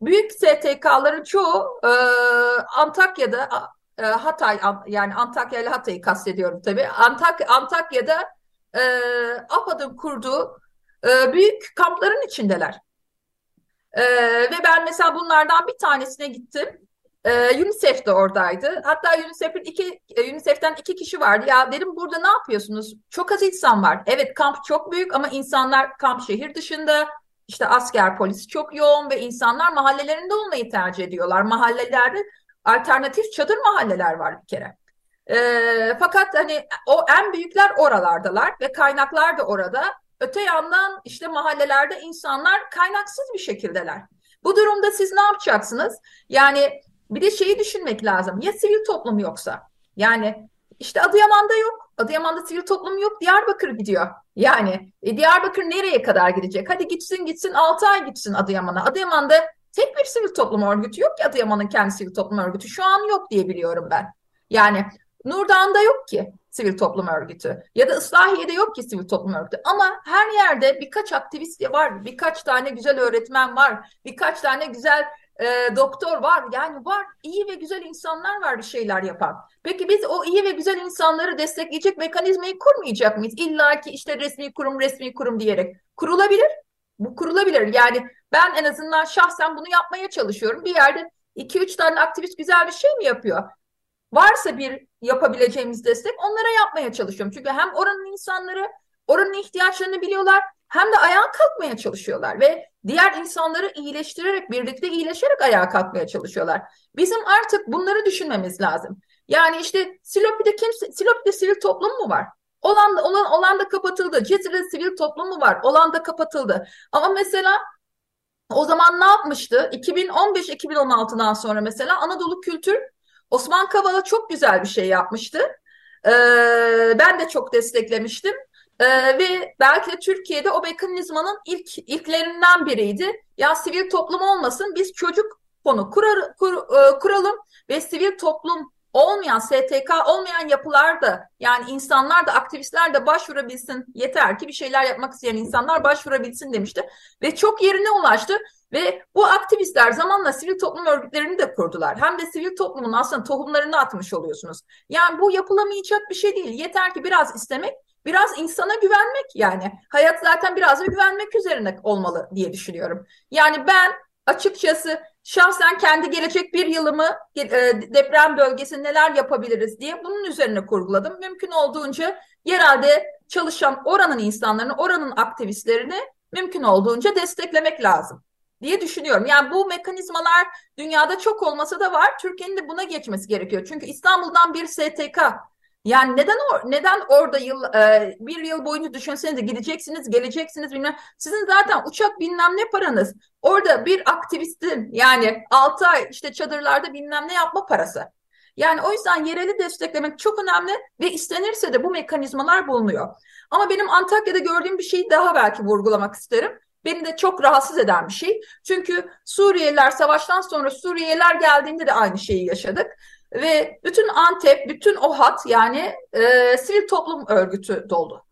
büyük STK'ların çoğu e, Antakya'da e, Hatay yani Antakya ile Hatay'ı kastediyorum tabii. Antak Antakya'da e, AFAD'ın kurduğu e, büyük kampların içindeler. E, ve ben mesela bunlardan bir tanesine gittim. E, UNICEF de oradaydı. Hatta UNICEF'in iki e, UNICEF'ten iki kişi vardı. Ya dedim burada ne yapıyorsunuz? Çok az insan var. Evet kamp çok büyük ama insanlar kamp şehir dışında işte asker polis çok yoğun ve insanlar mahallelerinde olmayı tercih ediyorlar. Mahallelerde alternatif çadır mahalleler var bir kere. E, fakat hani o en büyükler oralardalar ve kaynaklar da orada. Öte yandan işte mahallelerde insanlar kaynaksız bir şekildeler. Bu durumda siz ne yapacaksınız? Yani bir de şeyi düşünmek lazım. Ya sivil toplum yoksa? Yani işte Adıyaman'da yok. Adıyaman'da sivil toplum yok. Diyarbakır gidiyor. Yani e, Diyarbakır nereye kadar gidecek? Hadi gitsin gitsin 6 ay gitsin Adıyaman'a. Adıyaman'da tek bir sivil toplum örgütü yok ki Adıyaman'ın kendi sivil toplum örgütü. Şu an yok diye biliyorum ben. Yani Nurdağ'da yok ki sivil toplum örgütü ya da Islahiye'de yok ki sivil toplum örgütü ama her yerde birkaç aktivist var, birkaç tane güzel öğretmen var, birkaç tane güzel e, doktor var. Yani var iyi ve güzel insanlar var bir şeyler yapan. Peki biz o iyi ve güzel insanları destekleyecek mekanizmayı kurmayacak mıyız? İlla ki işte resmi kurum resmi kurum diyerek. Kurulabilir. Bu kurulabilir. Yani ben en azından şahsen bunu yapmaya çalışıyorum. Bir yerde 2-3 tane aktivist güzel bir şey mi yapıyor? Varsa bir yapabileceğimiz destek onlara yapmaya çalışıyorum. Çünkü hem oranın insanları oranın ihtiyaçlarını biliyorlar hem de ayağa kalkmaya çalışıyorlar ve diğer insanları iyileştirerek birlikte iyileşerek ayağa kalkmaya çalışıyorlar. Bizim artık bunları düşünmemiz lazım. Yani işte Silopi'de kim Silopi'de sivil toplum mu var? Olan olan olan da kapatıldı. Cezire sivil toplum mu var? Olan da kapatıldı. Ama mesela o zaman ne yapmıştı? 2015-2016'dan sonra mesela Anadolu Kültür Osman Kavala çok güzel bir şey yapmıştı. Ee, ben de çok desteklemiştim. Ee, ve belki de Türkiye'de o mekanizmanın ilk ilklerinden biriydi. Ya sivil toplum olmasın biz çocuk fonu kurar, kur, e, kuralım ve sivil toplum olmayan STK olmayan yapılar da yani insanlar da aktivistler de başvurabilsin yeter ki bir şeyler yapmak isteyen insanlar başvurabilsin demişti ve çok yerine ulaştı ve bu aktivistler zamanla sivil toplum örgütlerini de kurdular. Hem de sivil toplumun aslında tohumlarını atmış oluyorsunuz. Yani bu yapılamayacak bir şey değil. Yeter ki biraz istemek Biraz insana güvenmek yani. Hayat zaten biraz da güvenmek üzerine olmalı diye düşünüyorum. Yani ben açıkçası şahsen kendi gelecek bir yılımı e, deprem bölgesi neler yapabiliriz diye bunun üzerine kurguladım. Mümkün olduğunca yerelde çalışan oranın insanlarını, oranın aktivistlerini mümkün olduğunca desteklemek lazım diye düşünüyorum. Yani bu mekanizmalar dünyada çok olmasa da var. Türkiye'nin de buna geçmesi gerekiyor. Çünkü İstanbul'dan bir STK Yani neden or neden orada yıl e, bir yıl boyunca düşünsenize gideceksiniz, geleceksiniz bilmem. Sizin zaten uçak bilmem ne paranız. Orada bir aktivistin yani 6 ay işte çadırlarda bilmem ne yapma parası. Yani o yüzden yereli desteklemek çok önemli ve istenirse de bu mekanizmalar bulunuyor. Ama benim Antakya'da gördüğüm bir şeyi daha belki vurgulamak isterim. Beni de çok rahatsız eden bir şey. Çünkü Suriyeliler savaştan sonra Suriyeliler geldiğinde de aynı şeyi yaşadık. Ve bütün Antep, bütün o hat yani e, sivil toplum örgütü doldu.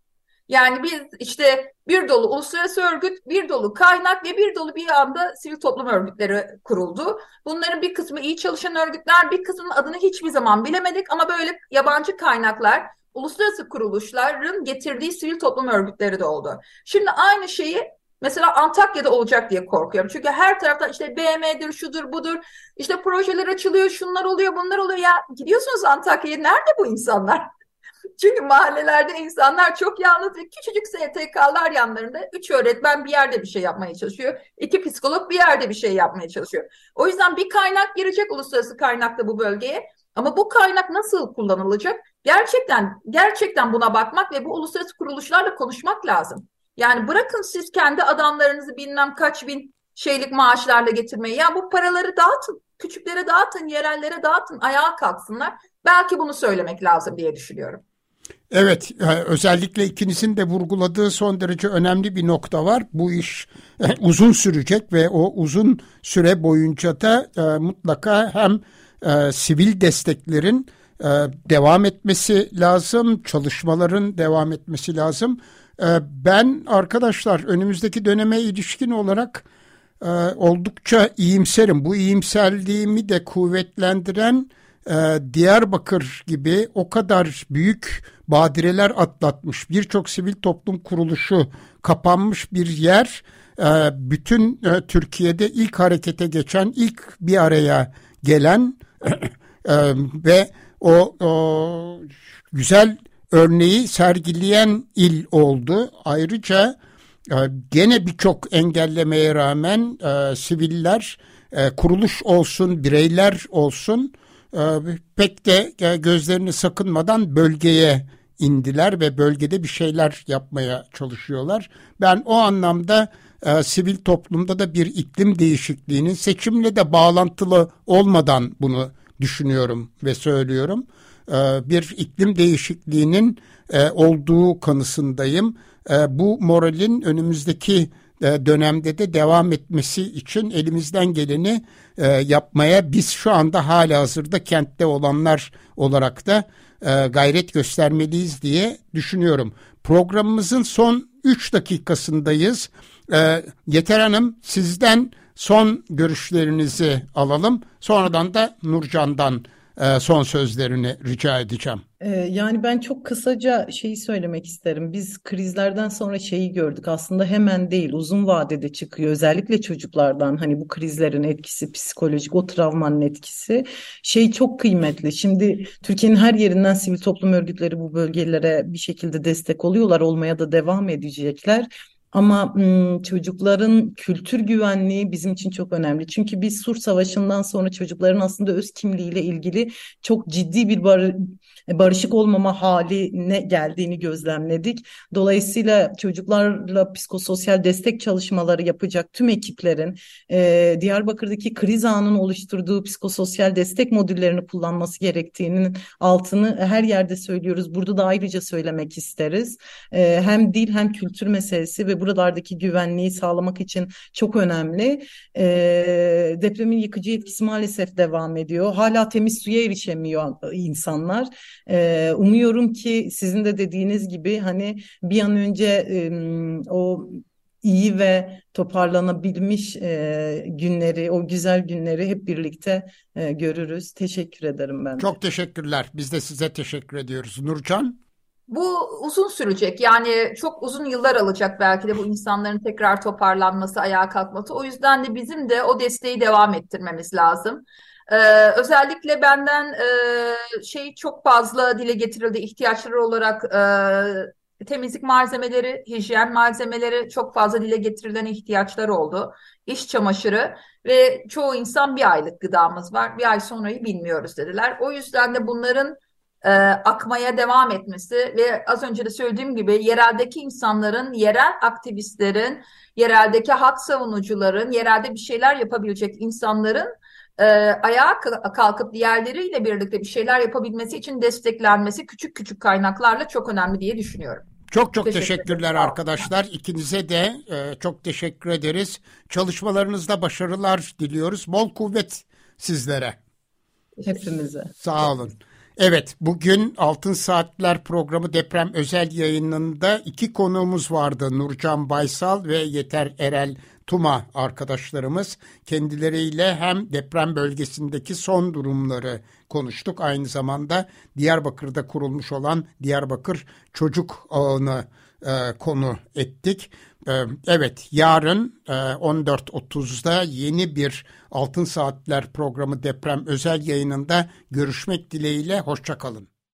Yani biz işte bir dolu uluslararası örgüt, bir dolu kaynak ve bir dolu bir anda sivil toplum örgütleri kuruldu. Bunların bir kısmı iyi çalışan örgütler, bir kısmının adını hiçbir zaman bilemedik ama böyle yabancı kaynaklar, uluslararası kuruluşların getirdiği sivil toplum örgütleri de oldu. Şimdi aynı şeyi Mesela Antakya'da olacak diye korkuyorum. Çünkü her taraftan işte BM'dir, şudur, budur. İşte projeler açılıyor, şunlar oluyor, bunlar oluyor. Ya gidiyorsunuz Antakya'ya, nerede bu insanlar? Çünkü mahallelerde insanlar çok yalnız ve küçücük STK'lar yanlarında üç öğretmen bir yerde bir şey yapmaya çalışıyor. iki psikolog bir yerde bir şey yapmaya çalışıyor. O yüzden bir kaynak girecek uluslararası kaynakla bu bölgeye. Ama bu kaynak nasıl kullanılacak? Gerçekten gerçekten buna bakmak ve bu uluslararası kuruluşlarla konuşmak lazım. Yani bırakın siz kendi adamlarınızı bilmem kaç bin şeylik maaşlarla getirmeyi. Ya bu paraları dağıtın. Küçüklere dağıtın, yerellere dağıtın, ayağa kalksınlar. Belki bunu söylemek lazım diye düşünüyorum. Evet, e, özellikle ikinizin de vurguladığı son derece önemli bir nokta var. Bu iş e, uzun sürecek ve o uzun süre boyunca da e, mutlaka hem sivil desteklerin devam etmesi lazım, çalışmaların devam etmesi lazım. Ee, ben arkadaşlar önümüzdeki döneme ilişkin olarak e, oldukça iyimserim. Bu iyimserliğimi de kuvvetlendiren e, Diyarbakır gibi o kadar büyük badireler atlatmış birçok sivil toplum kuruluşu kapanmış bir yer e, bütün Türkiye'de ilk harekete geçen ilk bir araya gelen ve o, o güzel örneği sergileyen il oldu. Ayrıca e, gene birçok engellemeye rağmen e, siviller, e, kuruluş olsun, bireyler olsun pek de gözlerini sakınmadan bölgeye indiler ve bölgede bir şeyler yapmaya çalışıyorlar. Ben o anlamda e, sivil toplumda da bir iklim değişikliğinin seçimle de bağlantılı olmadan bunu düşünüyorum ve söylüyorum. E, bir iklim değişikliğinin e, olduğu kanısındayım. E, bu moralin önümüzdeki dönemde de devam etmesi için elimizden geleni yapmaya biz şu anda hala hazırda kentte olanlar olarak da gayret göstermeliyiz diye düşünüyorum. Programımızın son 3 dakikasındayız. Yeter Hanım sizden son görüşlerinizi alalım. Sonradan da Nurcan'dan son sözlerini rica edeceğim. E, yani ben çok kısaca şeyi söylemek isterim. Biz krizlerden sonra şeyi gördük. Aslında hemen değil, uzun vadede çıkıyor. Özellikle çocuklardan hani bu krizlerin etkisi, psikolojik o travmanın etkisi şey çok kıymetli. Şimdi Türkiye'nin her yerinden sivil toplum örgütleri bu bölgelere bir şekilde destek oluyorlar, olmaya da devam edecekler. Ama çocukların kültür güvenliği bizim için çok önemli. Çünkü biz Sur Savaşı'ndan sonra çocukların aslında öz kimliğiyle ilgili çok ciddi bir bar barışık olmama haline geldiğini gözlemledik. Dolayısıyla çocuklarla psikososyal destek çalışmaları yapacak tüm ekiplerin e, Diyarbakır'daki kriz anının oluşturduğu psikososyal destek modüllerini kullanması gerektiğinin altını her yerde söylüyoruz. Burada da ayrıca söylemek isteriz. E, hem dil hem kültür meselesi ve buralardaki güvenliği sağlamak için çok önemli. E, depremin yıkıcı etkisi maalesef devam ediyor. Hala temiz suya erişemiyor insanlar. E, umuyorum ki sizin de dediğiniz gibi hani bir an önce e, o iyi ve toparlanabilmiş e, günleri, o güzel günleri hep birlikte e, görürüz. Teşekkür ederim ben. De. Çok teşekkürler. Biz de size teşekkür ediyoruz. Nurcan? Bu uzun sürecek yani çok uzun yıllar alacak belki de bu insanların tekrar toparlanması, ayağa kalkması. O yüzden de bizim de o desteği devam ettirmemiz lazım. Ee, özellikle benden e, şey çok fazla dile getirildi ihtiyaçları olarak e, temizlik malzemeleri, hijyen malzemeleri çok fazla dile getirilen ihtiyaçlar oldu. İş çamaşırı ve çoğu insan bir aylık gıdamız var, bir ay sonrayı bilmiyoruz dediler. O yüzden de bunların e, akmaya devam etmesi ve az önce de söylediğim gibi yereldeki insanların, yerel aktivistlerin, yereldeki hak savunucuların, yerelde bir şeyler yapabilecek insanların e, ayağa kalkıp diğerleriyle birlikte bir şeyler yapabilmesi için desteklenmesi küçük küçük kaynaklarla çok önemli diye düşünüyorum. Çok çok Teşekkür teşekkürler arkadaşlar. İkinize de e, çok teşekkür ederiz. Çalışmalarınızda başarılar diliyoruz. Bol kuvvet sizlere. Hepimize. Sağ olun. Evet, bugün Altın Saatler programı deprem özel yayınında iki konuğumuz vardı. Nurcan Baysal ve Yeter Erel Tuma arkadaşlarımız. Kendileriyle hem deprem bölgesindeki son durumları konuştuk. Aynı zamanda Diyarbakır'da kurulmuş olan Diyarbakır Çocuk Ağı'nı e, konu ettik. E, evet yarın e, 14.30'da yeni bir Altın Saatler programı deprem özel yayınında görüşmek dileğiyle. Hoşçakalın.